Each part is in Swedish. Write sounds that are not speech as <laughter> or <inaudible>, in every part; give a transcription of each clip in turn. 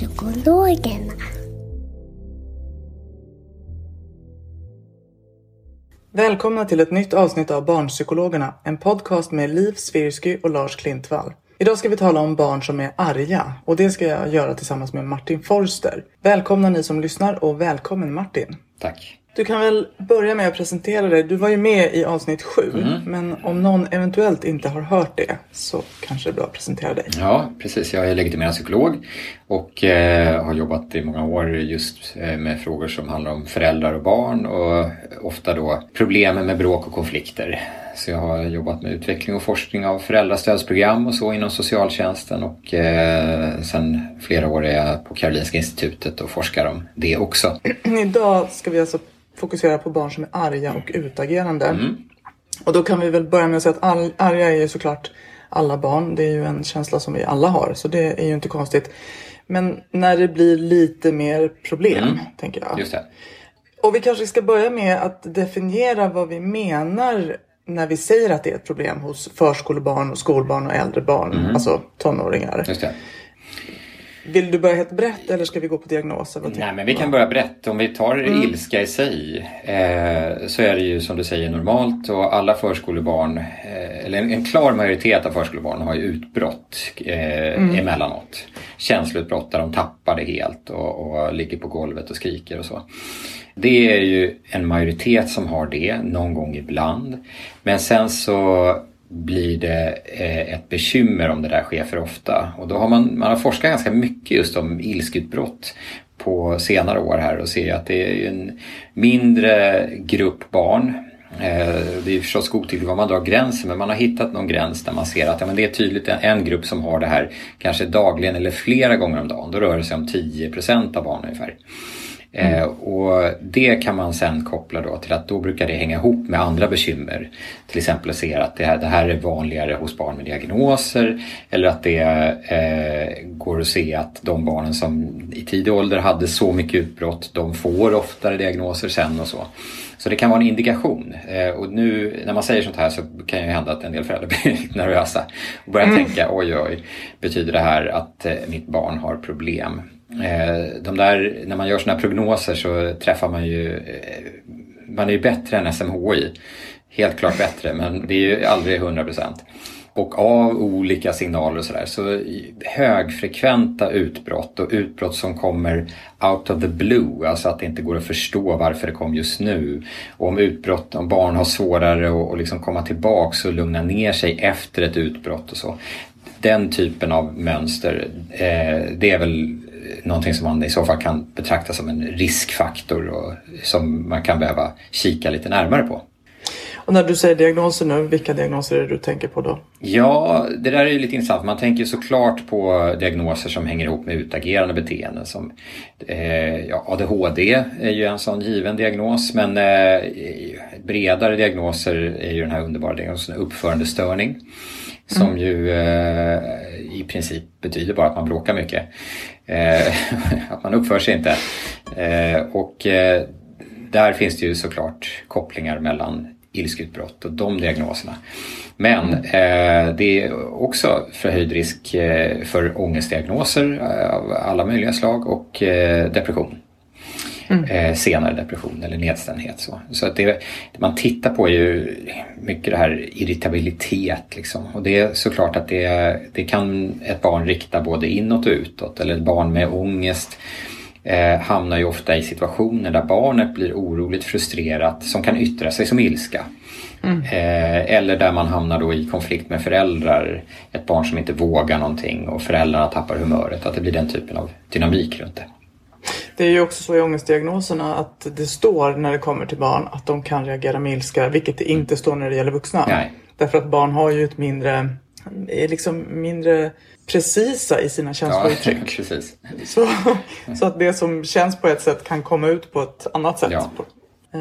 Barnpsykologerna. Välkomna till ett nytt avsnitt av Barnpsykologerna, en podcast med Liv Svirsky och Lars Klintvall. Idag ska vi tala om barn som är arga och det ska jag göra tillsammans med Martin Forster. Välkomna ni som lyssnar och välkommen Martin. Tack. Du kan väl börja med att presentera dig. Du var ju med i avsnitt sju, Mm. men om någon eventuellt inte har hört det så kanske det är bra att presentera dig. Ja, precis. Jag är legitimerad psykolog och eh, har jobbat i många år just eh, med frågor som handlar om föräldrar och barn och ofta då problemen med bråk och konflikter. Så jag har jobbat med utveckling och forskning av föräldrastödsprogram och så inom socialtjänsten och eh, sen flera år är jag på Karolinska institutet och forskar om det också. <clears throat> Idag ska vi alltså fokusera på barn som är arga och utagerande. Mm. Och då kan vi väl börja med att säga att all, arga är ju såklart alla barn. Det är ju en känsla som vi alla har, så det är ju inte konstigt. Men när det blir lite mer problem, Mm. tänker jag. Just det. Och vi kanske ska börja med att definiera vad vi menar när vi säger att det är ett problem hos förskolebarn, och skolbarn och äldre barn, alltså tonåringar. Mm. Just det. Vill du börja helt brett eller ska vi gå på diagnoser? Nej, men vi kan börja berätta. Om vi tar ilska i sig eh, så är det ju som du säger normalt och alla förskolebarn, eh, eller en, en klar majoritet av förskolebarn har ju utbrott eh, emellanåt. Känsloutbrott där de tappar det helt och, och ligger på golvet och skriker och så. Det är ju en majoritet som har det någon gång ibland. Men sen så blir det eh, ett bekymmer om det där sker för ofta. Och då har man, man har forskat ganska mycket just om ilskutbrott på senare år här och ser att det är en mindre grupp barn. Eh, det är förstås godtyckligt var man drar gränsen men man har hittat någon gräns där man ser att ja, men det är tydligt en, grupp som har det här kanske dagligen eller flera gånger om dagen. Då rör det sig om 10 procent av barnen ungefär. Eh, och det kan man sen koppla då till att då brukar det hänga ihop med andra bekymmer. Till exempel att se att det här, det här är vanligare hos barn med diagnoser eller att det eh, går att se att de barnen som i tidig ålder hade så mycket utbrott de får oftare diagnoser sen och så. Så det kan vara en indikation. Eh, och nu när man säger sånt här så kan ju hända att en del föräldrar <laughs> blir nervösa och börjar tänka oj oj, betyder det här att eh, mitt barn har problem? Eh, de där, när man gör sådana prognoser så träffar man ju, eh, man är ju bättre än SMHI. Helt klart bättre, men det är ju aldrig 100 procent. Och av olika signaler och sådär, så högfrekventa utbrott och utbrott som kommer out of the blue, alltså att det inte går att förstå varför det kom just nu. Och om utbrott, om barn har svårare att och liksom komma tillbaks och lugna ner sig efter ett utbrott och så. Den typen av mönster, eh, det är väl någonting som man i så fall kan betrakta som en riskfaktor och som man kan behöva kika lite närmare på. Och när du säger diagnoser nu, vilka diagnoser är det du tänker på då? Ja, det där är ju lite intressant. Man tänker såklart på diagnoser som hänger ihop med utagerande beteenden. Som, eh, ja, ADHD är ju en sån given diagnos, men eh, bredare diagnoser är ju den här underbara diagnosen uppförandestörning. Som ju eh, i princip betyder bara att man bråkar mycket. Eh, <laughs> att man uppför sig inte. Eh, och eh, där finns det ju såklart kopplingar mellan ilskutbrott och de diagnoserna. Men eh, det är också förhöjd risk eh, för ångestdiagnoser av alla möjliga slag och eh, depression mm. eh, senare depression eller nedstämdhet. Så, så att det, det, man tittar på är ju mycket det här irritabilitet. Liksom. Och det är såklart att det, det kan ett barn rikta både inåt och utåt. Eller ett barn med ångest eh, hamnar ju ofta i situationer där barnet blir oroligt frustrerat som kan yttra sig som ilska. Mm. Eh, eller där man hamnar då i konflikt med föräldrar. Ett barn som inte vågar någonting och föräldrarna tappar humöret. Att det blir den typen av dynamik runt det. Det är ju också så i ångestdiagnoserna att det står när det kommer till barn att de kan reagera med ilska, vilket det inte står när det gäller vuxna. Nej. Därför att barn har ju ett mindre, är liksom mindre precisa i sina känslouttryck. Ja, <laughs> så, så att det som känns på ett sätt kan komma ut på ett annat sätt. Ja.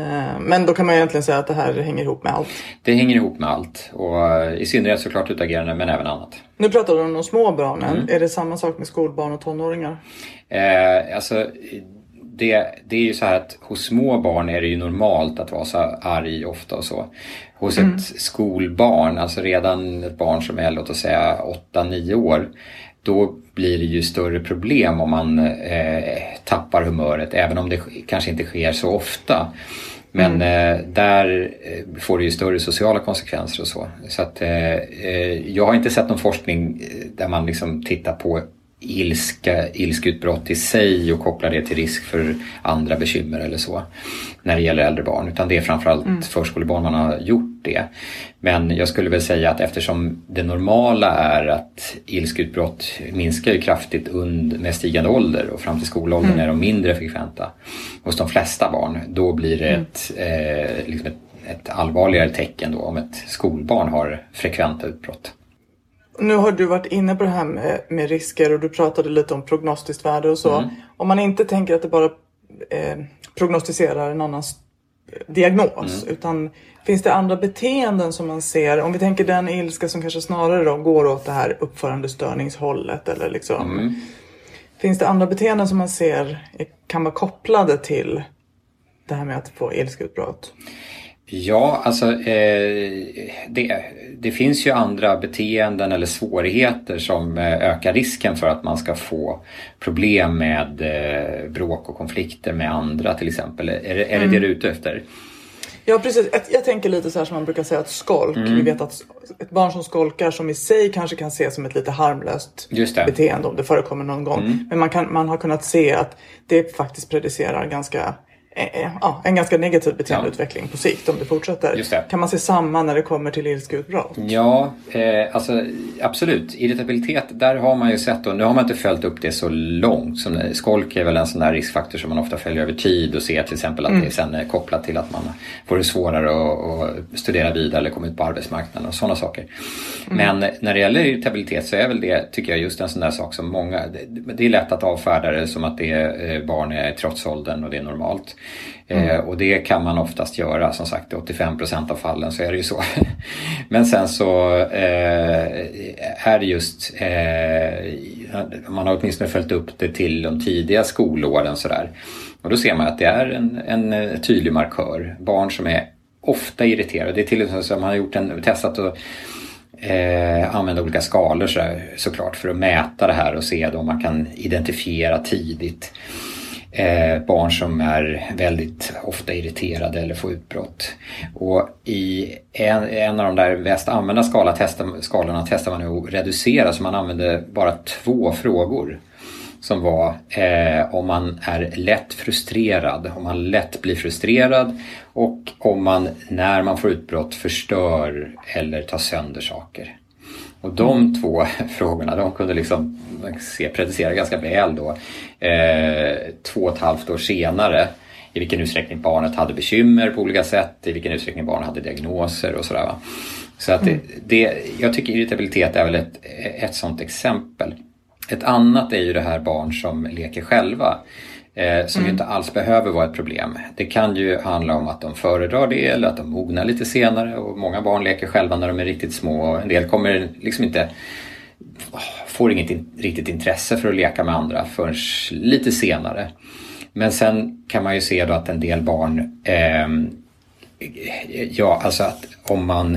Eh, men då kan man egentligen säga att det här hänger ihop med allt. Det hänger ihop med allt och eh, i synnerhet såklart utagerande men även annat. Nu pratar du om de små barnen. Mm. Är det samma sak med skolbarn och tonåringar? Eh, alltså, det, det är ju så här att hos små barn är det ju normalt att vara så arg ofta och så. Hos mm. ett skolbarn, alltså redan ett barn som är låt oss säga 8-9 år, då blir det ju större problem om man eh, tappar humöret även om det kanske inte sker så ofta. Men mm. eh, där eh, får det ju större sociala konsekvenser och så. Så att, eh, eh jag har inte sett någon forskning eh, där man liksom tittar på ilska, ilskutbrott i sig och kopplar det till risk för andra bekymmer eller så när det gäller äldre barn. Utan det är framförallt mm. förskolebarn man har gjort det. Men jag skulle väl säga att eftersom det normala är att ilskutbrott minskar ju kraftigt med stigande ålder och fram till skolåldern mm. är de mindre frekventa hos de flesta barn. Då blir det mm. ett, eh, liksom ett, ett allvarligare tecken då om ett skolbarn har frekventa utbrott. Nu har du varit inne på det här med, med risker och du pratade lite om prognostiskt värde och så. Mm. Om man inte tänker att det bara eh, prognostiserar en annans diagnos mm. utan finns det andra beteenden som man ser? Om vi tänker den ilska som kanske snarare då går åt det här uppförandestörningshållet eller liksom. Mm. Finns det andra beteenden som man ser kan vara kopplade till det här med att få ilskeutbrott? Ja, alltså eh, det, det finns ju andra beteenden eller svårigheter som eh, ökar risken för att man ska få problem med eh, bråk och konflikter med andra till exempel. Är, är det mm. det du är ute efter? Ja precis, jag tänker lite så här som man brukar säga att skolk. Mm. Vi vet att ett barn som skolkar som i sig kanske kan ses som ett lite harmlöst beteende om det förekommer någon gång. Mm. Men man, kan, man har kunnat se att det faktiskt predicerar ganska ja, en ganska negativ beteendeutveckling ja. på sikt om det fortsätter. Det. Kan man se samma när det kommer till ilskeutbrott? Ja, eh, alltså absolut. Irritabilitet, där har man ju sett och nu har man inte följt upp det så långt. Som, skolk är väl en sån där riskfaktor som man ofta följer över tid och ser till exempel att mm. det sen är kopplat till att man får det svårare att, att studera vidare eller komma ut på arbetsmarknaden och sådana saker. Mm. Men när det gäller irritabilitet så är väl det, tycker jag, just en sån där sak som många, det, det är lätt att avfärda det som att det är eh, barn i trotsåldern och det är normalt. Mm. Eh, och det kan man oftast göra, som sagt i 85 procent av fallen så är det ju så. <laughs> Men sen så eh, är det just, eh, man har åtminstone följt upp det till de tidiga skolåren sådär. Och då ser man att det är en, en eh, tydlig markör. Barn som är ofta irriterade. Det är till och med så att man har gjort en, testat att eh, använda olika skalor så, såklart för att mäta det här och se om man kan identifiera tidigt eh, barn som är väldigt ofta irriterade eller får utbrott. Och i en, en av de där mest använda skala, testa, skalorna testar man nu att reducera så man använder bara två frågor. Som var eh, om man är lätt frustrerad, om man lätt blir frustrerad och om man när man får utbrott förstör eller tar sönder saker. Och de två <laughs> frågorna de kunde liksom se, predicera ganska väl då eh, två och ett halvt år senare i vilken utsträckning barnet hade bekymmer på olika sätt, i vilken utsträckning barnet hade diagnoser och sådär. Så att mm. det, jag tycker irritabilitet är väl ett, ett sådant exempel. Ett annat är ju det här barn som leker själva. Eh, som mm. ju inte alls behöver vara ett problem. Det kan ju handla om att de föredrar det eller att de mognar lite senare och många barn leker själva när de är riktigt små och en del kommer liksom inte får inget in, riktigt intresse för att leka med andra förrän lite senare. Men sen kan man ju se då att en del barn, eh, ja alltså att om man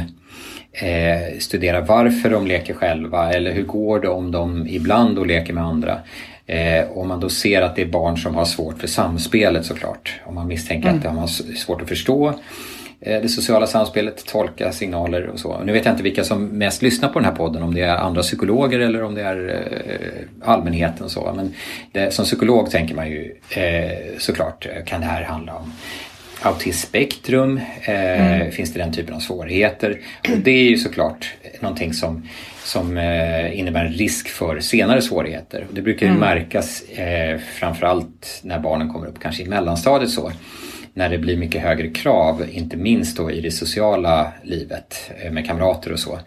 eh, studerar varför de leker själva eller hur går det om de ibland då leker med andra Eh, om man då ser att det är barn som har svårt för samspelet såklart. Om man misstänker Mm. att de har svårt att förstå eh, det sociala samspelet, tolka signaler och så. Nu vet jag inte vilka som mest lyssnar på den här podden, om det är andra psykologer eller om det är eh, allmänheten och så. Men det, som psykolog tänker man ju eh, såklart, eh, kan det här handla om autismspektrum? Eh, Finns det den typen av svårigheter? Och det är ju såklart någonting som, som eh, innebär en risk för senare svårigheter. Och det brukar ju märkas eh, framförallt när barnen kommer upp kanske i mellanstadiet så. När det blir mycket högre krav, inte minst då i det sociala livet eh, med kamrater och så.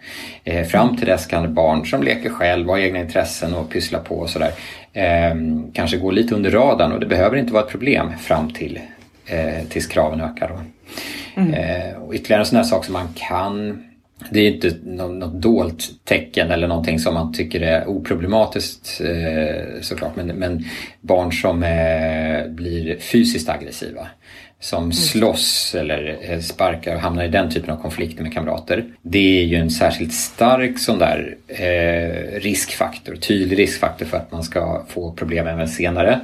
Eh, fram till dess kan barn som leker själv, har egna intressen och pysslar på och sådär eh, kanske gå lite under radarn och det behöver inte vara ett problem fram till eh, tills kraven ökar. Då. Eh, och ytterligare en sån här sak som man kan det är inte något, dolt tecken eller någonting som man tycker är oproblematiskt eh, såklart. Men, men barn som eh, blir fysiskt aggressiva. Som slåss eller eh, sparkar och hamnar i den typen av konflikter med kamrater. Det är ju en särskilt stark sån där riskfaktor, tydlig riskfaktor för att man ska få problem även senare.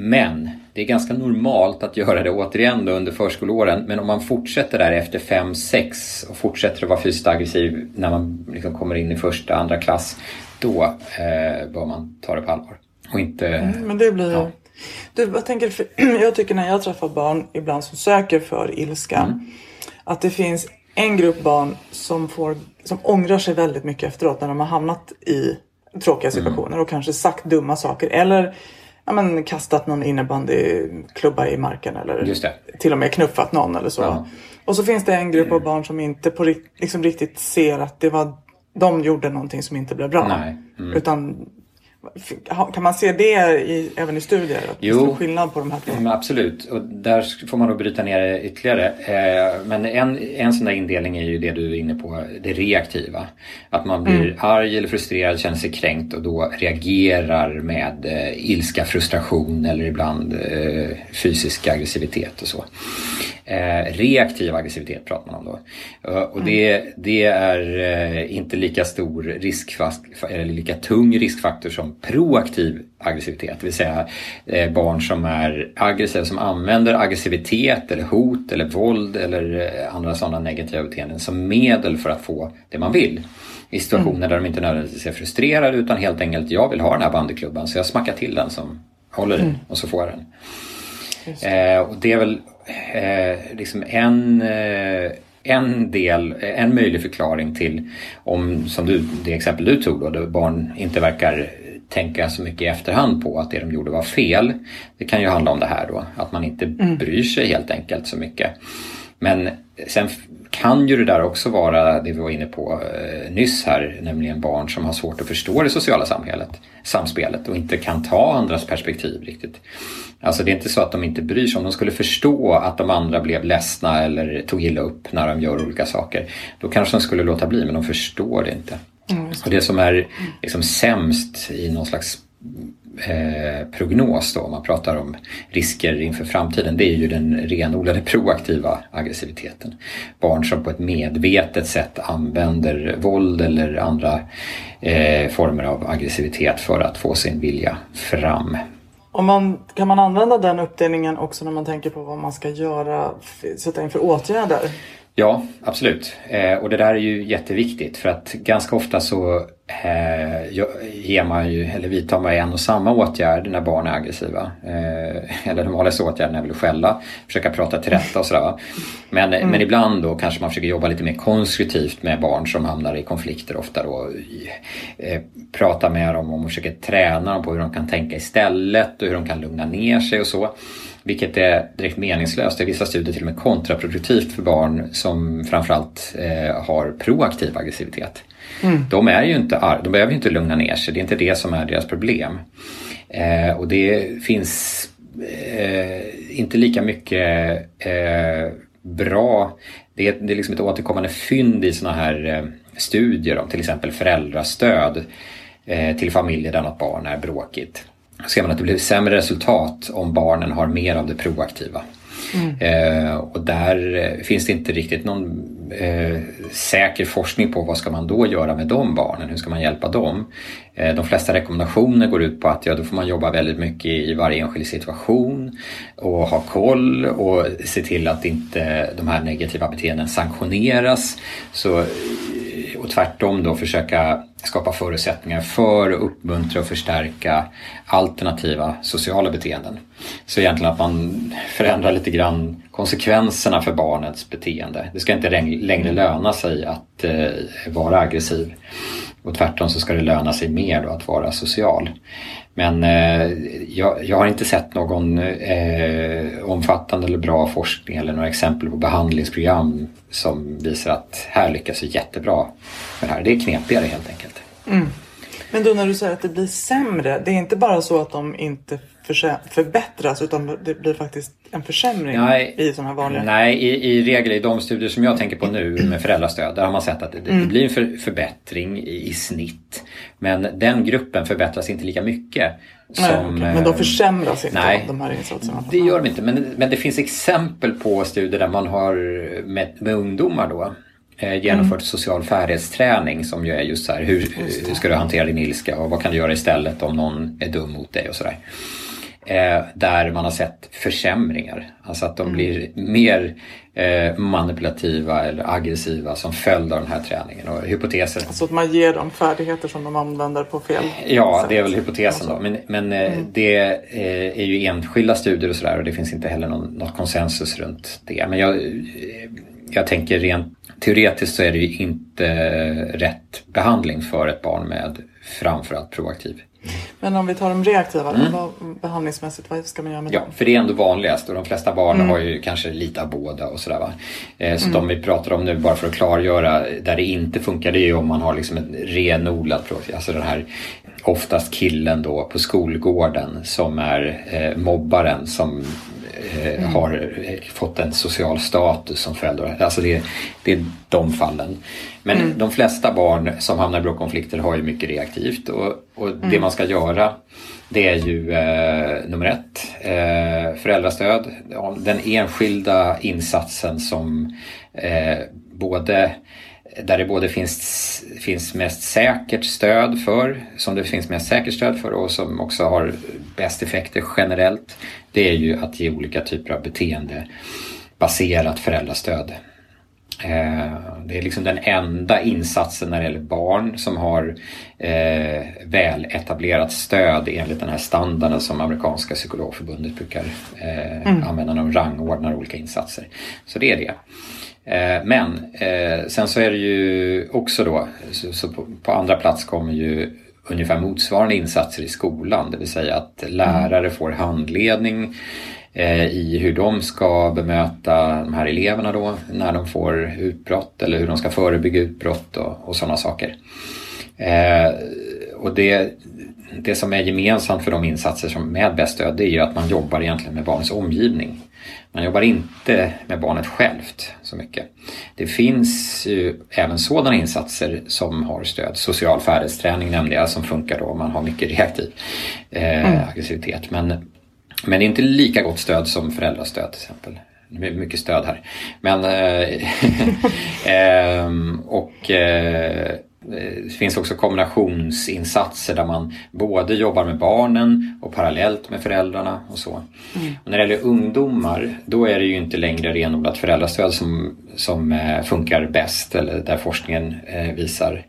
Men det är ganska normalt att göra det återigen då under förskoleåren. Men om man fortsätter där efter 5-6 och fortsätter att vara fysiskt aggressiv när man liksom kommer in i första, andra klass. Då eh, bör man ta det på allvar. Och inte... Men det blir... Ja. Du, jag, tänker, <clears throat> jag tycker när jag träffar barn ibland som söker för ilska. Mm. Att det finns en grupp barn som, får, som ångrar sig väldigt mycket efteråt när de har hamnat i tråkiga Mm. situationer och kanske sagt dumma saker. Eller ja, men, kastat någon innebandyklubba i marken. Eller till och med knuffat någon eller så. Ja. Och så finns det en grupp av barn som inte på, liksom riktigt ser att det var, de gjorde någonting som inte blev bra. Mm. Utan kan man se det i, även i studier? Att Jo. Det är skillnad på de här två? Men absolut, och där får man nog bryta ner det ytterligare. Eh, men en, en sån där indelning är ju det du är inne på, det reaktiva. Att man blir arg eller frustrerad, känner sig kränkt och då reagerar med eh, ilska, frustration eller ibland eh, fysisk aggressivitet och så. Reaktiv aggressivitet pratar man om då. Och det, det är inte lika stor riskfaktor, eller lika tung riskfaktor som proaktiv aggressivitet. Det vill säga eh, barn som är aggressiva, som använder aggressivitet eller hot eller våld eller eh, andra sådana negativa beteenden som medel för att få det man vill. I situationer där de inte nödvändigtvis är frustrerade utan helt enkelt, jag vill ha den här bandyklubban så jag smackar till den som håller i och så får jag den. Eh, och det är väl eh, liksom en, eh, en del, en möjlig förklaring till om, som du, det exempel du tog då, där barn inte verkar tänka så mycket i efterhand på att det de gjorde var fel. Det kan ju handla om det här då, att man inte bryr sig helt enkelt så mycket. Men sen kan ju det där också vara det vi var inne på eh, nyss här, nämligen barn som har svårt att förstå det sociala samhället, samspelet och inte kan ta andras perspektiv riktigt. Alltså det är inte så att de inte bryr sig. Om de skulle förstå att de andra blev ledsna eller tog illa upp när de gör olika saker, då kanske de skulle låta bli, men de förstår det inte. Och det som är liksom sämst i någon slags eh, prognos då, om man pratar om risker inför framtiden, det är ju den renodlade proaktiva aggressiviteten. Barn som på ett medvetet sätt använder våld eller andra eh, former av aggressivitet för att få sin vilja fram. Om man, kan man använda den uppdelningen också när man tänker på vad man ska göra, sätta in för åtgärder? Ja, absolut. Eh, och det där är ju jätteviktigt för att ganska ofta så eh, ger man ju, eller vidtar man en och samma åtgärd när barn är aggressiva. Eh, <laughs> eller den vanligaste åtgärden är väl att skälla, försöka prata till rätta och sådär. Men, men ibland då kanske man försöker jobba lite mer konstruktivt med barn som hamnar i konflikter ofta då. Eh, prata med dem och försöker träna dem på hur de kan tänka istället och hur de kan lugna ner sig och så. Vilket är direkt meningslöst, i vissa studier till och med kontraproduktivt för barn som framförallt eh, har proaktiv aggressivitet. De är ju inte de behöver ju inte lugna ner sig, det är inte det som är deras problem. Eh, och det finns eh, inte lika mycket eh, bra, det är, det är liksom ett återkommande fynd i sådana här eh, studier om till exempel föräldrastöd eh, till familjer där något barn är bråkigt. Ser man att det blir sämre resultat om barnen har mer av det proaktiva. Eh, och där eh, finns det inte riktigt någon eh, säker forskning på vad ska man då göra med de barnen, hur ska man hjälpa dem? Eh, de flesta rekommendationer går ut på att ja, då får man jobba väldigt mycket i varje enskild situation och ha koll och se till att inte de här negativa beteenden sanktioneras. Så och tvärtom då försöka skapa förutsättningar för att uppmuntra och förstärka alternativa sociala beteenden. Så egentligen att man förändrar lite grann konsekvenserna för barnets beteende. Det ska inte längre löna sig att eh, vara aggressiv och tvärtom så ska det löna sig mer då att vara social. Men eh, jag, jag, har inte sett någon eh, omfattande eller bra forskning eller några exempel på behandlingsprogram som visar att här lyckas vi jättebra med det här. Det är knepigare helt enkelt. Mm. Men då när du säger att det blir sämre, det är inte bara så att de inte förbättras utan det blir faktiskt en försämring nej, i sådana här vanliga... Nej, i, i regel i de studier som jag tänker på nu med föräldrastöd där har man sett att det, mm. det blir en för, förbättring i, i, snitt. Men den gruppen förbättras inte lika mycket. Som, nej, okay. Men de försämras inte nej, de här insatserna? det gör de inte. Men, men det finns exempel på studier där man har med, med ungdomar då eh, genomfört mm. social färdighetsträning som ju är just så här hur, hur ska du hantera din ilska och vad kan du göra istället om någon är dum mot dig och sådär. Eh, där man har sett försämringar. Alltså att de mm. blir mer eh, manipulativa eller aggressiva som följd av den här träningen. Och hypotesen... Alltså att man ger dem färdigheter som de använder på fel Ja, sätt. det är väl hypotesen då. Men, men eh, mm. det är ju enskilda studier och sådär och det finns inte heller någon, något konsensus runt det. Men jag, jag tänker rent teoretiskt så är det ju inte rätt behandling för ett barn med framförallt proaktiv men om vi tar de reaktiva, mm. vad, behandlingsmässigt, vad ska man göra med ja, dem? För det är ändå vanligast och de flesta barn mm. har ju kanske lite av båda och sådär. Va? Eh, så mm. de vi pratar om nu, bara för att klargöra, där det inte funkar det är ju om man har liksom en renodlad profil. Alltså den här oftast killen då på skolgården som är eh, mobbaren som eh, mm. har fått en social status som förälder. Alltså det, det är de fallen. Men mm. de flesta barn som hamnar i bråkkonflikter har ju mycket reaktivt och, och mm. det man ska göra det är ju eh, nummer ett, eh, föräldrastöd. Den enskilda insatsen som eh, både där det både finns, finns mest säkert stöd för, som det finns mest säkert stöd för och som också har bäst effekter generellt. Det är ju att ge olika typer av beteendebaserat föräldrastöd. Eh, det är liksom den enda insatsen när det gäller barn som har eh, väl etablerat stöd enligt den här standarden som amerikanska psykologförbundet brukar eh, mm. använda när de rangordnar olika insatser. Så det är det. Eh, men eh, sen så är det ju också då, så, på, andra plats kommer ju ungefär motsvarande insatser i skolan, det vill säga att lärare får handledning eh, i hur de ska bemöta de här eleverna då när de får utbrott eller hur de ska förebygga utbrott och, och sådana saker. Eh, och det, det som är gemensamt för de insatser som med bäst stöd det är ju att man jobbar egentligen med barnets omgivning. Man jobbar inte med barnet självt så mycket. Det finns ju även sådana insatser som har stöd. Social färdighetsträning nämnde jag som funkar då om man har mycket reaktiv eh, mm. aggressivitet. Men men det är inte lika gott stöd som föräldrastöd till exempel. Det är mycket stöd här. Men, eh, <laughs> ehm, och eh, det finns också kombinationsinsatser där man både jobbar med barnen och parallellt med föräldrarna och så. Mm. Och när det gäller ungdomar då är det ju inte längre renodlat föräldrastöd som, som eh, funkar bäst eller där forskningen visar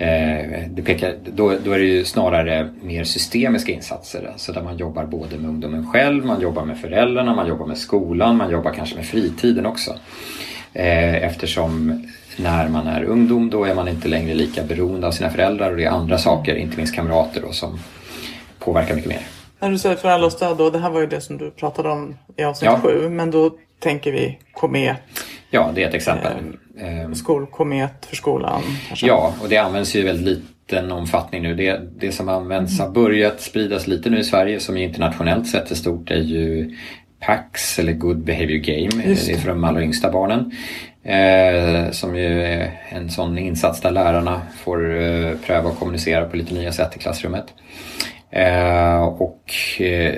Eh, det pekar, då, då, är det ju snarare mer systemiska insatser. Alltså där man jobbar både med ungdomen själv, man jobbar med föräldrarna, man jobbar med skolan, man jobbar kanske med fritiden också. Eh, eftersom när man är ungdom då är man inte längre lika beroende av sina föräldrar och det är andra saker, inte minst kamrater då, som påverkar mycket mer. När du säger föräldrastöd då, det här var ju det som du pratade om i avsnitt ja. sju, men då tänker vi Komet. Ja, det är ett exempel. Eh, Skolkomet för skolan. Kanske. Ja, och det används ju i väldigt liten omfattning nu. Det, det som används har börjat spridas lite nu i Sverige som internationellt sett är stort är ju PAX eller Good Behavior Game. Det. det är för de allra yngsta barnen. Eh, som ju är en sån insats där lärarna får eh, pröva att kommunicera på lite nya sätt i klassrummet. Eh, och eh,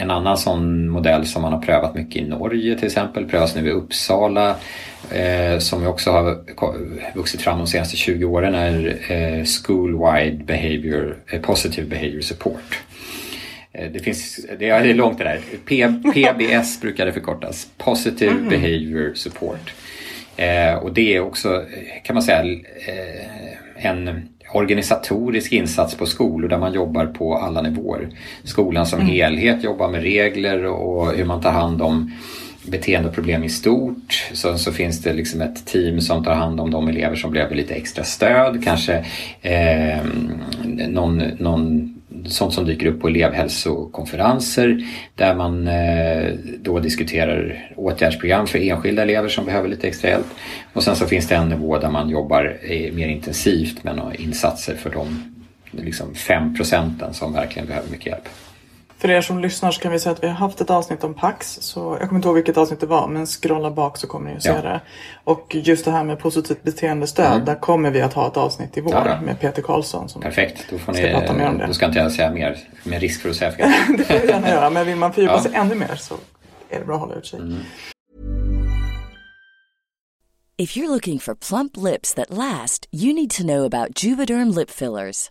en annan sån modell som man har prövat mycket i Norge till exempel prövas nu i Uppsala eh, som också har vuxit fram de senaste 20 åren är eh, School-wide behavior, eh, positive behavior support. Det, finns, det är långt det där. P, PBS brukar det förkortas. Positive mm. Behavior Support. Eh, och det är också, kan man säga, eh, en organisatorisk insats på skolor där man jobbar på alla nivåer. Skolan som mm. helhet jobbar med regler och hur man tar hand om beteendeproblem i stort. Så, så finns det liksom ett team som tar hand om de elever som behöver lite extra stöd. Kanske eh, någon, någon sånt som dyker upp på elevhälsokonferenser där man eh, då diskuterar åtgärdsprogram för enskilda elever som behöver lite extra hjälp. Och sen så finns det en nivå där man jobbar eh, mer intensivt med några insatser för de liksom 5 procenten som verkligen behöver mycket hjälp. För er som lyssnar så kan vi säga att vi har haft ett avsnitt om Pax. Så jag kommer inte ihåg vilket avsnitt det var men scrolla bak så kommer ni att se ja. det. Och just det här med positivt beteendestöd. Mm. Där kommer vi att ha ett avsnitt i vår ja, med Peter Karlsson. Som Perfekt, då, får ni, ska prata mer om det. då ska inte jag säga mer med risk för att säga fel. <laughs> det får vi gärna göra men vill man fördjupa ja. sig ännu mer så är det bra att hålla ut sig. Mm. If you're looking for plump lips that last you need to know about juvederm lip fillers.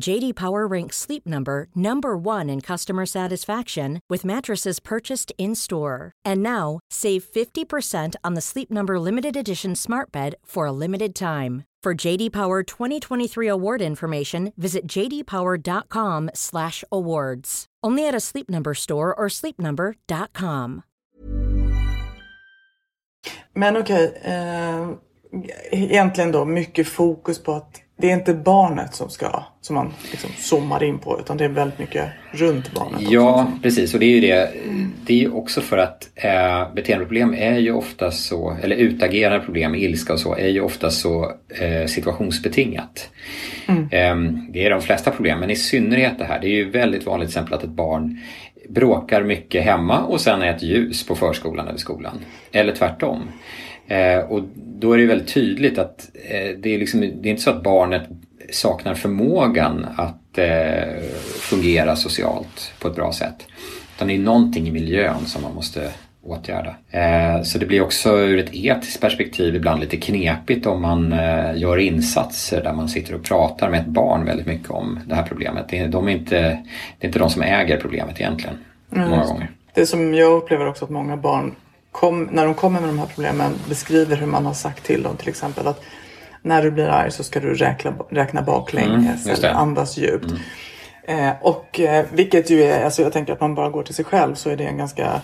JD Power ranks Sleep Number number 1 in customer satisfaction with mattresses purchased in-store. And now, save 50% on the Sleep Number limited edition Smart Bed for a limited time. For JD Power 2023 award information, visit jdpower.com/awards. Only at a Sleep Number store or sleepnumber.com. Men okay, eh, egentligen då mycket fokus på att det är inte barnet som ska som man liksom zoomar in på utan det är väldigt mycket runt barnet. Ja också. precis och det är ju det. Det är också för att eh, beteendeproblem är ju ofta så, eller utagerande problem, ilska och så, är ju ofta så eh, situationsbetingat. Mm. Eh, det är de flesta problem men i synnerhet det här. Det är ju väldigt vanligt till exempel att ett barn bråkar mycket hemma och sen är ett ljus på förskolan eller skolan. Eller tvärtom. Eh, och då är det väldigt tydligt att eh, det, är liksom, det är inte så att barnet saknar förmågan att eh, fungera socialt på ett bra sätt. Utan det är någonting i miljön som man måste åtgärda. Eh, så det blir också ur ett etiskt perspektiv ibland lite knepigt om man eh, gör insatser där man sitter och pratar med ett barn väldigt mycket om det här problemet. Det är, de är inte, det är inte de som äger problemet egentligen. Mm. Många gånger. Det som jag upplever också att många barn kom, när de kommer med de här problemen beskriver hur man har sagt till dem till exempel att när du blir arg så ska du räkna, räkna baklänges mm, eller andas djupt. Mm. Eh, och eh, vilket ju är, alltså jag tänker att man bara går till sig själv så är det en ganska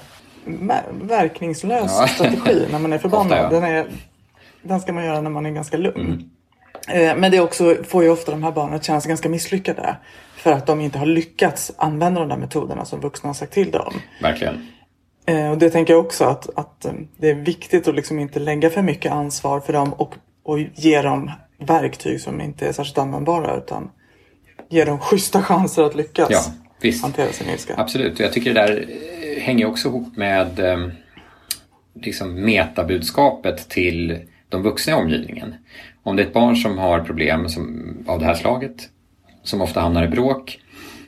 verkningslös ja. strategi när man är <laughs> förbannad. Den är den ska man göra när man är ganska lugn. Eh, Men det också, får ju ofta de här barnen att känna sig ganska misslyckade. För att de inte har lyckats använda de där metoderna som vuxna har sagt till dem. Verkligen. Eh, Och det tänker jag också att, att eh, det är viktigt att liksom inte lägga för mycket ansvar för dem och, och ge dem verktyg som inte är särskilt användbara utan ge dem schyssta chanser att lyckas Ja, visst. hantera sin ilska. Absolut, och jag tycker det där eh, hänger också ihop med liksom metabudskapet till de vuxna i omgivningen. Om det är ett barn som har problem som, av det här slaget, som ofta hamnar i bråk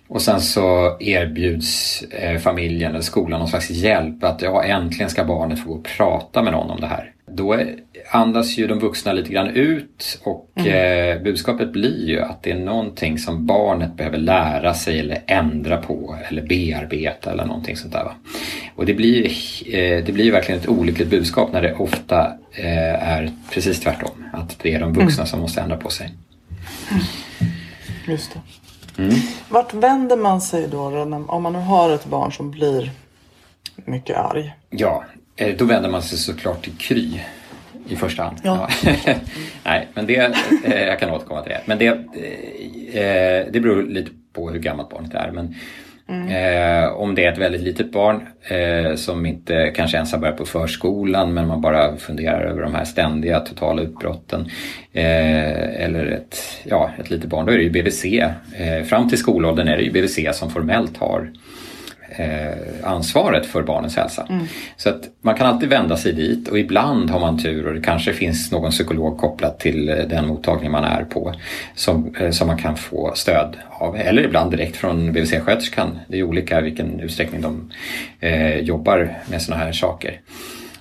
och sen så erbjuds eh, familjen eller skolan någon slags hjälp att ja, äntligen ska barnet få gå och prata med någon om det här. Då andas ju de vuxna lite grann ut och eh, budskapet blir ju att det är någonting som barnet behöver lära sig eller ändra på eller bearbeta eller någonting sånt där. Va? Och det blir, eh, det blir verkligen ett olyckligt budskap när det ofta eh, är precis tvärtom. Att det är de vuxna som måste ändra på sig. Just det. Vart vänder man sig då, om man nu har ett barn som blir mycket arg? Ja, eh, då vänder man sig såklart till Kry i första hand. Ja. <laughs> Nej, men det, eh, jag kan återkomma till det. Men det, eh, det beror lite på hur gammalt barnet är. Men Mm. eh, om det är ett väldigt litet barn eh, som inte kanske ens har börjat på förskolan men man bara funderar över de här ständiga totala utbrotten. Eh, eller ett, ja, ett litet barn, då är det ju BVC. Eh, fram till skolåldern är det ju BVC som formellt har eh, ansvaret för barnens hälsa. Så att man kan alltid vända sig dit och ibland har man tur och det kanske finns någon psykolog kopplat till eh, den mottagning man är på som, eh, som man kan få stöd av. Eller ibland direkt från BVC-sköterskan. Det är olika i vilken utsträckning de eh, jobbar med sådana här saker.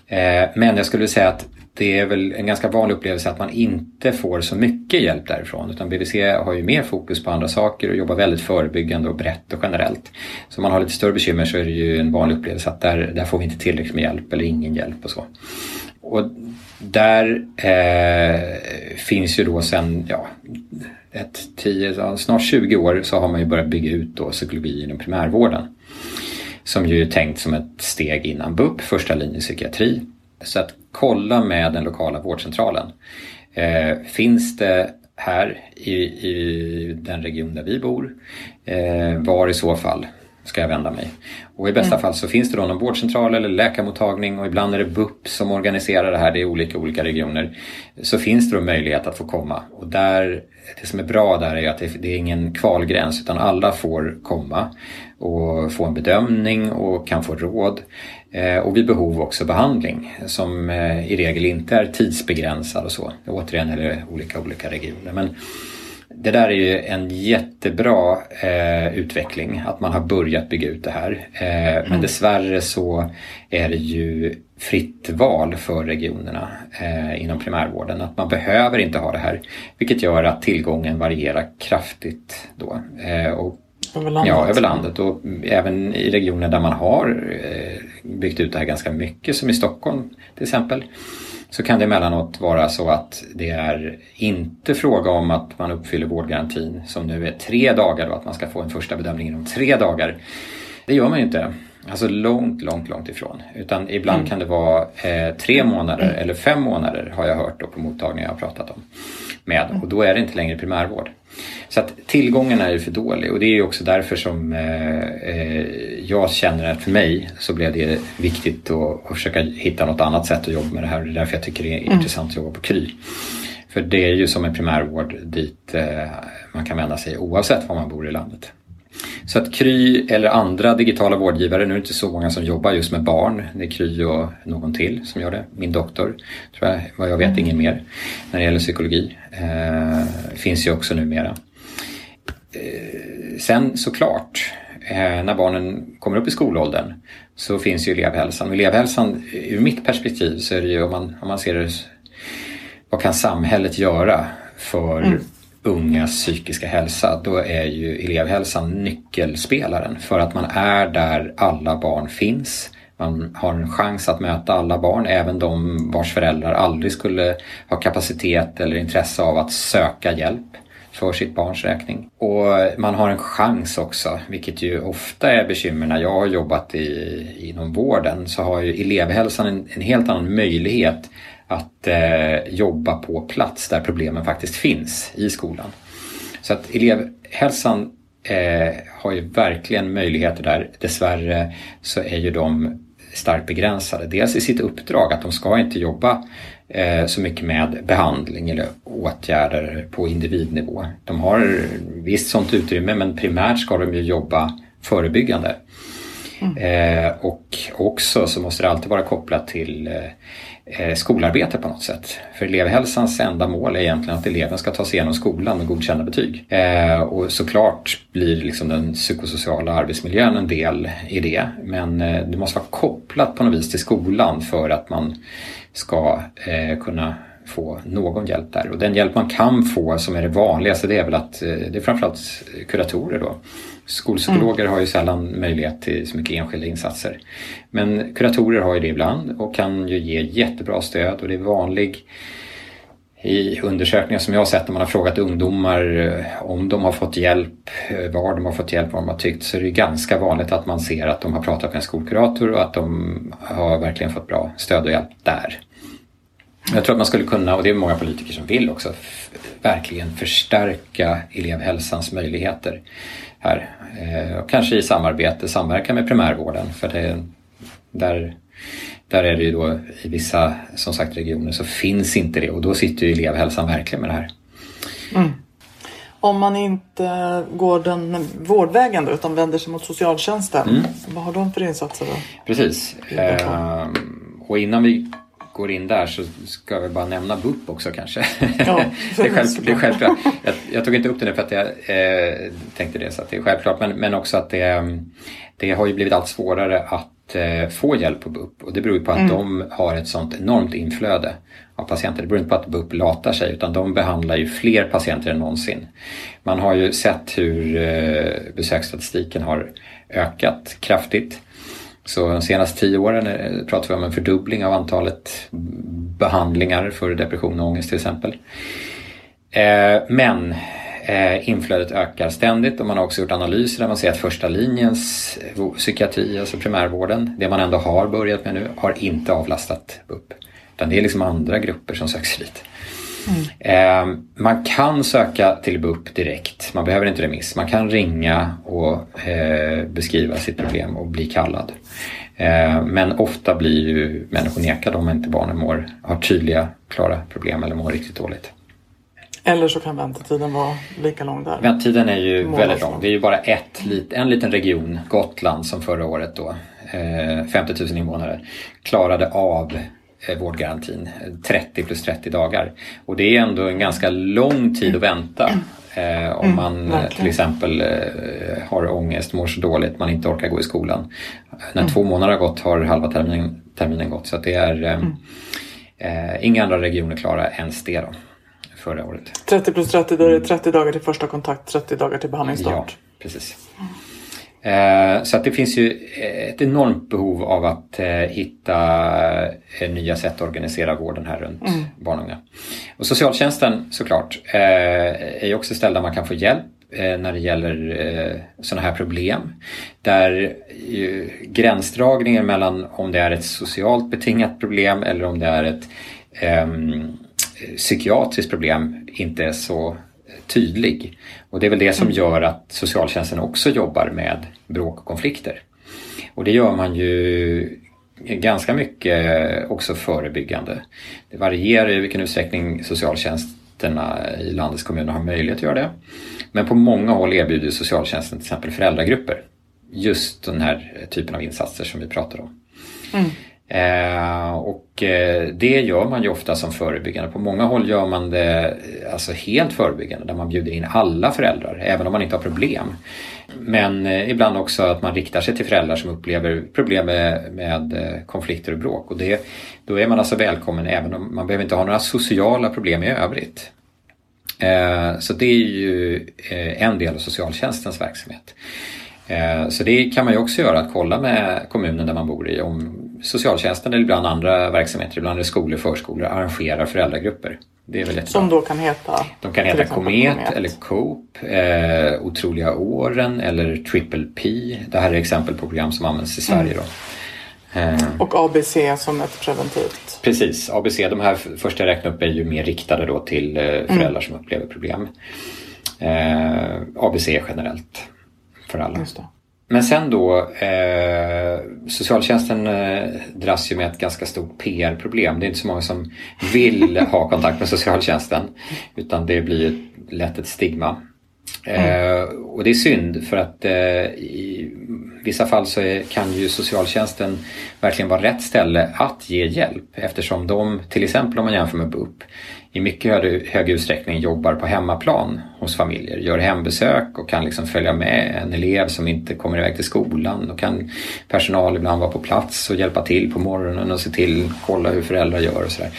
Eh, men jag skulle säga att det är väl en ganska vanlig upplevelse att man inte får så mycket hjälp därifrån. Utan BVC har ju mer fokus på andra saker och jobbar väldigt förebyggande och brett och generellt. Så om man har lite större bekymmer så är det ju en vanlig upplevelse att där, där får vi inte tillräckligt med hjälp eller ingen hjälp och så. Och där eh, finns ju då sen, ja, ett 10, snart 20 år så har man ju börjat bygga ut då psykologi inom primärvården. Som ju är tänkt som ett steg innan BUP, första linjen psykiatri. Så att kolla med den lokala vårdcentralen. Eh, finns det här i, i den region där vi bor? Eh, var i så fall ska jag vända mig? Och i bästa fall så finns det då någon vårdcentral eller läkarmottagning och ibland är det BUP som organiserar det här, det är olika olika regioner. Så finns det då möjlighet att få komma och där, det som är bra där är att det, det är ingen kvalgräns utan alla får komma och få en bedömning och kan få råd. Eh, och vid behov också behandling som eh, i regel inte är tidsbegränsad och så. Återigen är det olika olika regioner. Men det där är ju en jättebra eh, utveckling att man har börjat bygga ut det här. Eh, Men dessvärre så är det ju fritt val för regionerna eh, inom primärvården. Att man behöver inte ha det här. Vilket gör att tillgången varierar kraftigt då. Eh, och Över landet? Ja, över landet och även i regioner där man har eh, byggt ut det här ganska mycket, som i Stockholm till exempel, så kan det emellanåt vara så att det är inte fråga om att man uppfyller vårdgarantin som nu är tre dagar och att man ska få en första bedömning inom tre dagar. Det gör man ju inte. Alltså långt, långt, långt ifrån. Utan ibland kan det vara eh, tre månader eller fem månader har jag hört då på mottagningar jag har pratat om. Med och då är det inte längre primärvård. Så att tillgången är ju för dålig och det är ju också därför som eh, eh, jag känner att för mig så blev det viktigt att, försöka hitta något annat sätt att jobba med det här och det är därför jag tycker det är intressant att jobba på Kry. För det är ju som en primärvård dit eh, man kan vända sig oavsett var man bor i landet. Så att Kry eller andra digitala vårdgivare, nu är det inte så många som jobbar just med barn. Det är Kry och någon till som gör det. Min doktor, tror jag, vad jag vet, ingen mer. När det gäller psykologi. Eh, finns ju också numera. Eh, sen såklart, eh, när barnen kommer upp i skolåldern så finns ju elevhälsan. Och elevhälsan, ur mitt perspektiv så är det ju om man, om man ser det vad kan samhället göra för ungas psykiska hälsa? Då är ju elevhälsan nyckelspelaren för att man är där alla barn finns. Man har en chans att möta alla barn, även de vars föräldrar aldrig skulle ha kapacitet eller intresse av att söka hjälp för sitt barns räkning. Och man har en chans också, vilket ju ofta är bekymmer när jag har jobbat i, inom vården, så har ju elevhälsan en, en helt annan möjlighet att eh, jobba på plats där problemen faktiskt finns i skolan. Så att elevhälsan eh, har ju verkligen möjligheter där. Dessvärre så är ju de starkt begränsade. Dels i sitt uppdrag att de ska inte jobba eh, så mycket med behandling eller åtgärder på individnivå. De har visst sånt utrymme men primärt ska de ju jobba förebyggande. Mm. Eh, och också så måste det alltid vara kopplat till eh, Eh, skolarbete på något sätt. För elevhälsans enda mål är egentligen att eleven ska ta sig igenom skolan med godkända betyg. Eh, och såklart blir liksom den psykosociala arbetsmiljön en del i det. Men eh, det måste vara kopplat på något vis till skolan för att man ska eh, kunna få någon hjälp där. Och den hjälp man kan få som är det vanligaste det är väl att det är framförallt kuratorer då Skolpsykologer mm. har ju sällan möjlighet till så mycket enskilda insatser. Men kuratorer har ju det ibland och kan ju ge jättebra stöd och det är vanlig i undersökningar som jag har sett när man har frågat ungdomar eh, om de har fått hjälp, eh, var de har fått hjälp, vad de har tyckt, så är det ganska vanligt att man ser att de har pratat med en skolkurator och att de har verkligen fått bra stöd och hjälp där. Jag tror att man skulle kunna, och det är många politiker som vill också, verkligen förstärka elevhälsans möjligheter här. Eh, och kanske i samarbete, samverka med primärvården för det, där, där är det ju då i vissa som sagt regioner så finns inte det och då sitter ju elevhälsan verkligen med det här. Mm. Om man inte går den vårdvägen då, utan vänder sig mot socialtjänsten, mm. vad har de för insatser då? Precis. Eh, och innan vi går in där så ska vi bara nämna BUP också kanske. Ja, <laughs> det, är själv, det är självklart. Jag, jag, tog inte upp det nu för att jag eh, tänkte det så att det är självklart men, men också att det, det har ju blivit allt svårare att eh, få hjälp på BUP och det beror ju på att mm. de har ett sånt enormt inflöde av patienter. Det beror inte på att BUP latar sig utan de behandlar ju fler patienter än någonsin. Man har ju sett hur eh, besöksstatistiken har ökat kraftigt. Så de senaste tio åren eh, pratar vi om en fördubbling av antalet behandlingar för depression och ångest till exempel. Eh, men eh, inflödet ökar ständigt och man har också gjort analyser där man ser att första linjens psykiatri, alltså primärvården, det man ändå har börjat med nu, har inte avlastat BUP. Utan det är liksom andra grupper som söker sig dit. Mm. man kan söka till BUP direkt, man behöver inte remiss. Man kan ringa och eh, beskriva sitt problem och bli kallad. Eh, men ofta blir ju människor nekade om inte barnen mår, har tydliga, klara problem eller mår riktigt dåligt. Eller så kan väntetiden vara lika lång där. Väntetiden är ju väldigt lång. Det är ju bara ett, en liten region, Gotland, som förra året då, 50 000 invånare, klarade av Eh, vårdgarantin, 30 plus 30 dagar. Och det är ändå en ganska lång tid att vänta. Eh, om mm, man mm, till exempel eh, har ångest, mår så dåligt, man inte orkar gå i skolan. När mm. två månader har gått har halva terminen, terminen gått. Så det är eh, mm. eh, inga andra regioner klara ens det då, förra året. 30 plus 30, då är det 30 dagar till första kontakt, 30 dagar till behandlingsstart. Ja, precis. Eh, så att det finns ju ett enormt behov av att eh, hitta eh, nya sätt att organisera vården här runt mm. barn och unga. Och socialtjänsten såklart är ju också ett ställe där man kan få hjälp när det gäller sådana här problem. Där gränsdragningen mellan om det är ett socialt betingat problem eller om det är ett um, psykiatriskt problem inte är så tydlig. Och det är väl det som mm. gör att socialtjänsten också jobbar med bråk och konflikter. Och det gör man ju ganska mycket också förebyggande. Det varierar i vilken utsträckning socialtjänsterna i landets kommuner har möjlighet att göra det. Men på många håll erbjuder socialtjänsten till exempel föräldragrupper. Just den här typen av insatser som vi pratar om. Mm. Eh, och eh, det gör man ju ofta som förebyggande. På många håll gör man det eh, alltså helt förebyggande där man bjuder in alla föräldrar även om man inte har problem. Men eh, ibland också att man riktar sig till föräldrar som upplever problem med, med eh, konflikter och bråk. Och det, då är man alltså välkommen även om man behöver inte ha några sociala problem i övrigt. Eh, så det är ju eh, en del av socialtjänstens verksamhet. Eh, så det kan man ju också göra, att kolla med kommunen där man bor i om socialtjänsten eller ibland andra verksamheter, ibland är det skolor och förskolor, arrangerar föräldragrupper. Det är väl Som då kan heta? De kan heta Komet, Komet, eller Coop, eh, Otroliga åren eller Triple P. Det här är exempel på program som används i Sverige. Mm. Då. Eh, Och ABC som ett preventivt. Precis, ABC, de här första jag räknade upp är ju mer riktade då till eh, föräldrar som upplever problem. Eh, ABC generellt för alla. Just det. Men sen då, eh, socialtjänsten eh, dras ju med ett ganska stort PR-problem. Det är inte så många som vill ha kontakt med socialtjänsten. Utan det blir lätt ett stigma. Eh, och det är synd för att eh, i vissa fall så är, kan ju socialtjänsten verkligen vara rätt ställe att ge hjälp eftersom de, till exempel om man jämför med BUP, i mycket hög, hög utsträckning jobbar på hemmaplan hos familjer, gör hembesök och kan liksom följa med en elev som inte kommer iväg till skolan Då kan personal ibland vara på plats och hjälpa till på morgonen och se till, kolla hur föräldrar gör och sådär.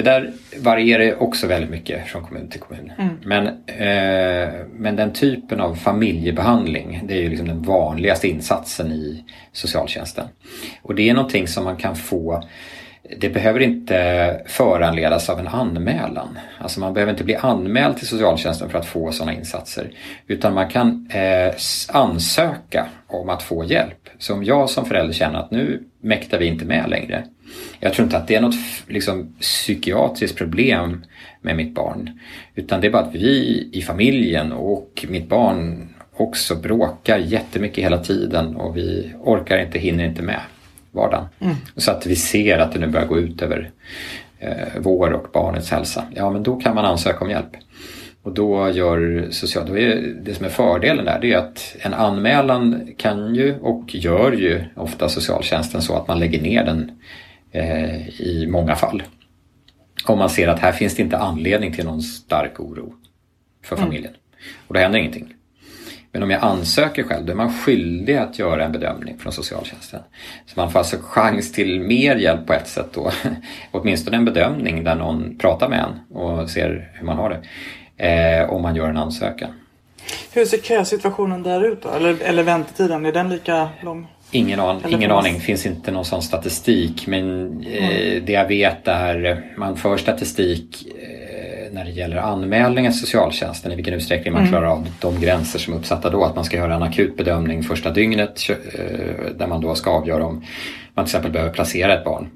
Det där varierar också väldigt mycket från kommun till kommun. Men, eh, men den typen av familjebehandling det är ju liksom den vanligaste insatsen i socialtjänsten. Och det är någonting som man kan få det behöver inte föranledas av en anmälan. Alltså man behöver inte bli anmäld till socialtjänsten för att få sådana insatser. Utan man kan eh, ansöka om att få hjälp. Så om jag som förälder känner att nu mäktar vi inte med längre. Jag tror inte att det är något liksom, psykiatriskt problem med mitt barn. Utan det är bara att vi i familjen och mitt barn också bråkar jättemycket hela tiden och vi orkar inte, hinner inte med vardagen. Så att vi ser att det nu börjar gå ut över eh, vår och barnets hälsa. Ja, men då kan man ansöka om hjälp. Och då gör social, då är det som är fördelen där det är att en anmälan kan ju och gör ju ofta socialtjänsten så att man lägger ner den eh, i många fall. Om man ser att här finns det inte anledning till någon stark oro för familjen. Och då händer ingenting. Men om jag ansöker själv, då är man skyldig att göra en bedömning från socialtjänsten. Så man får alltså chans till mer hjälp på ett sätt då. <laughs> Åtminstone en bedömning där någon pratar med en och ser hur man har det. Eh, om man gör en ansökan. Hur ser kösituationen där ut då? Eller, eller väntetiden, är den lika lång? Ingen, an, ingen aning, finns inte någon sån statistik. Men eh, det jag vet är, man för statistik eh, när det gäller anmälningar till socialtjänsten, i vilken utsträckning man klarar av de gränser som är uppsatta då. Att man ska göra en akut bedömning första dygnet eh, där man då ska avgöra om man till exempel behöver placera ett barn.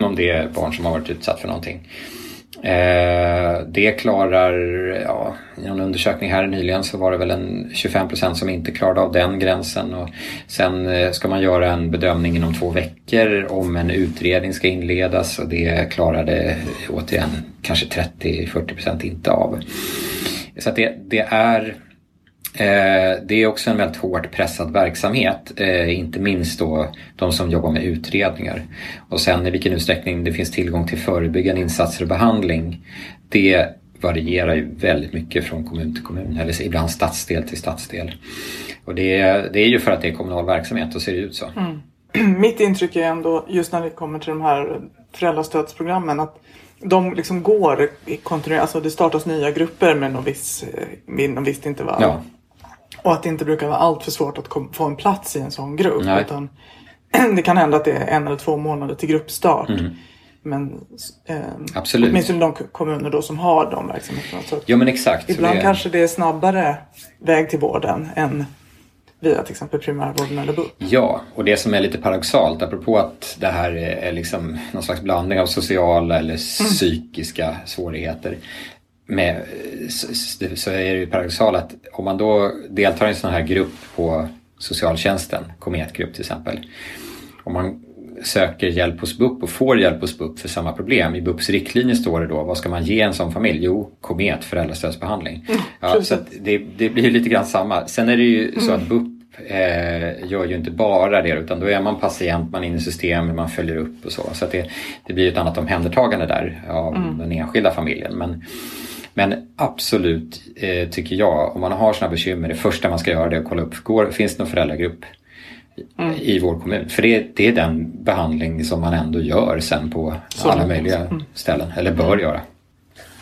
Om det är barn som har varit utsatt för någonting. Eh, det klarar, ja, i en undersökning här nyligen så var det väl en 25 procent som inte klarade av den gränsen. Och sen eh, ska man göra en bedömning inom två veckor om en utredning ska inledas och det klarade eh, återigen kanske 30-40 procent inte av. Så att det, det är det är också en väldigt hårt pressad verksamhet, eh, inte minst då de som jobbar med utredningar. Och sen i vilken utsträckning det finns tillgång till förebyggande insatser och behandling, det varierar ju väldigt mycket från kommun till kommun, eller ibland stadsdel till stadsdel. Och det, det är ju för att det är kommunal verksamhet, och ser det ut så. <clears throat> Mitt intryck är ändå, just när det kommer till de här föräldrastödsprogrammen, att de liksom går i kontinuerligt. Alltså det startas nya grupper med någon viss, eh, med någon visst intervall. Ja, Och att det inte brukar vara allt för svårt att få en plats i en sån grupp. Nej. Utan <clears throat> det kan hända att det är en eller två månader till gruppstart. Mm. Men eh, Absolut. åtminstone de kommuner då som har de verksamheterna. Så ja men exakt. Ibland det, kanske det är snabbare väg till vården än via till exempel primärvården eller BUP. Ja, och det som är lite paradoxalt, apropå att det här är liksom någon slags blandning av sociala eller psykiska svårigheter. Med, så, så är det ju paradoxalt att om man då deltar i en sån här grupp på socialtjänsten, kometgrupp till exempel. Om man söker hjälp hos BUP och får hjälp hos BUP för samma problem. I BUPs riktlinjer står det då, vad ska man ge en sån familj? Jo, komet, föräldrastödsbehandling. ja, så det, det blir ju lite grann samma. Sen är det ju så att BUP eh, gör ju inte bara det utan då är man patient, man är inne i systemet, man följer upp och så. Så det, det blir ett annat omhändertagande där av den enskilda familjen. Men, men absolut eh, tycker jag, om man har sådana bekymmer, det första man ska göra det är att kolla upp, går, finns det någon föräldragrupp i, i vår kommun? För det, det är den behandling som man ändå gör sen på Så. alla möjliga ställen, eller bör göra.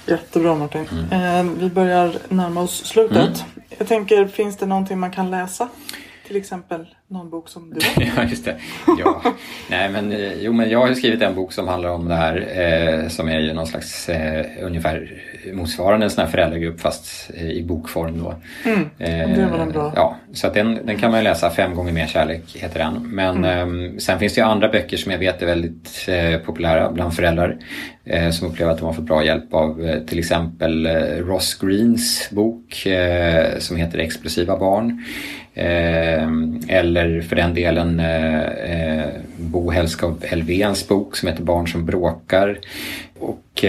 Jättebra Martin. Mm. Eh, vi börjar närma oss slutet. Jag tänker, finns det någonting man kan läsa? Till exempel någon bok som du har? <laughs> Ja, just det. Ja. Nej, men, eh, jo, men jag har ju skrivit en bok som handlar om det här eh, som är ju någon slags eh, ungefär motsvarande en sån här föräldragrupp fast eh, i bokform då. Mm. Det var den bra. Ja, så att den, den kan man ju läsa. Fem gånger mer kärlek heter den. Men mm. eh, sen finns det ju andra böcker som jag vet är väldigt eh, populära bland föräldrar. Eh, som upplever att de har fått bra hjälp av eh, till exempel eh, Ross Greens bok som heter Explosiva barn. eller för den delen Bo Hellskov Elvéns bok som heter Barn som bråkar. Och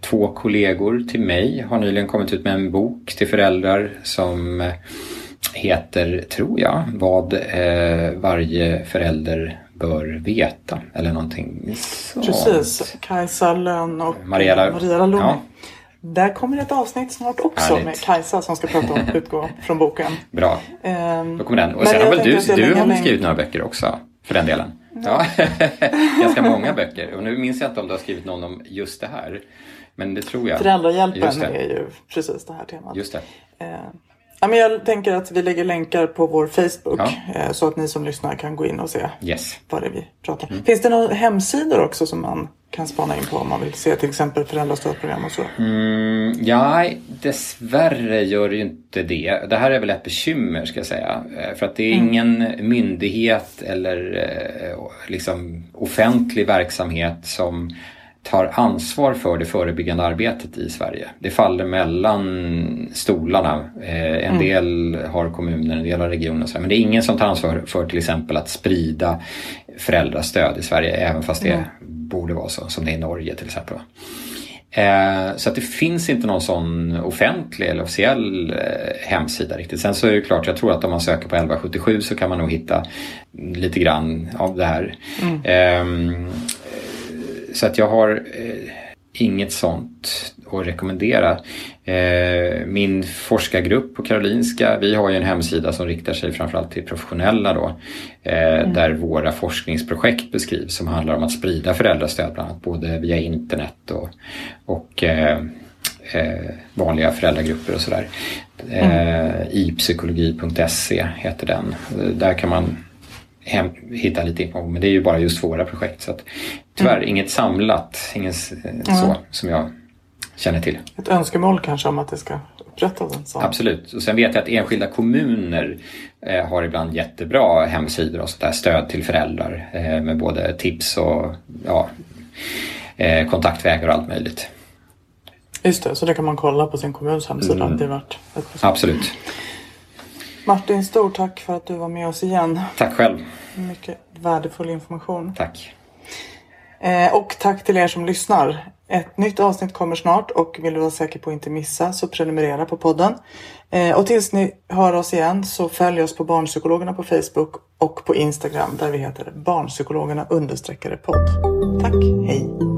två kollegor till mig har nyligen kommit ut med en bok till föräldrar som heter, tror jag, Vad varje förälder bör veta. Eller någonting sånt. Precis, Kajsa Lönn och Mariella, Maria Lund. Ja. Där kommer ett avsnitt snart också Härligt. med Kajsa som ska prata om <laughs> utgå från boken. Bra, um, då kommer den. Och sen har väl du, du har skrivit några böcker också, för den delen? Ja, <laughs> ganska <laughs> många böcker. Och nu minns jag inte om du har skrivit någon om just det här. Men det tror jag. Föräldrahjälpen är ju precis det här temat. Just det. Ja, men jag tänker att vi lägger länkar på vår Facebook ja. eh, så att ni som lyssnar kan gå in och se yes. vad det är vi pratar om. Mm. Finns det några hemsidor också som man kan spana in på om man vill se till exempel föräldrastödprogram och så? Mm, ja, dessvärre gör det ju inte det. Det här är väl ett bekymmer ska jag säga. Eh, för att det är mm. ingen myndighet eller eh, liksom offentlig verksamhet som tar ansvar för det förebyggande arbetet i Sverige. Det faller mellan stolarna. Eh, en mm. del har kommuner, en del har regioner. Men det är ingen som tar ansvar för till exempel att sprida föräldrastöd i Sverige även fast det mm. borde vara så som det är i Norge till exempel. Eh, så att det finns inte någon sån offentlig eller officiell eh, hemsida riktigt. Sen så är det klart, jag tror att om man söker på 1177 så kan man nog hitta lite grann av det här. Mm. Så att jag har eh, inget sånt att rekommendera. Eh, min forskargrupp på Karolinska, vi har ju en hemsida som riktar sig framförallt till professionella då. Eh, mm. Där våra forskningsprojekt beskrivs som handlar om att sprida föräldrastöd bland annat både via internet och, och eh, eh vanliga föräldragrupper och sådär. Mm. ipsykologi.se heter den. Där kan man hem, hitta lite information. Men det är ju bara just våra projekt. Så att, tyvärr mm. inget samlat, inget så som jag känner till. Ett önskemål kanske om att det ska upprättas en sån? Absolut. Och sen vet jag att enskilda kommuner eh, har ibland jättebra hemsidor och sådär stöd till föräldrar eh, med både tips och ja, eh, kontaktvägar och allt möjligt. Just det, så det kan man kolla på sin kommuns hemsida. Mm. Det är värt ett Absolut. Martin, stort tack för att du var med oss igen. Tack själv. Mycket värdefull information. Tack. Eh, och tack till er som lyssnar. Ett nytt avsnitt kommer snart och vill du vara säker på att inte missa så prenumerera på podden. Eh, och tills ni hör oss igen så följ oss på Barnpsykologerna på Facebook och på Instagram där vi heter Barnpsykologerna understreckare podd. Tack, hej!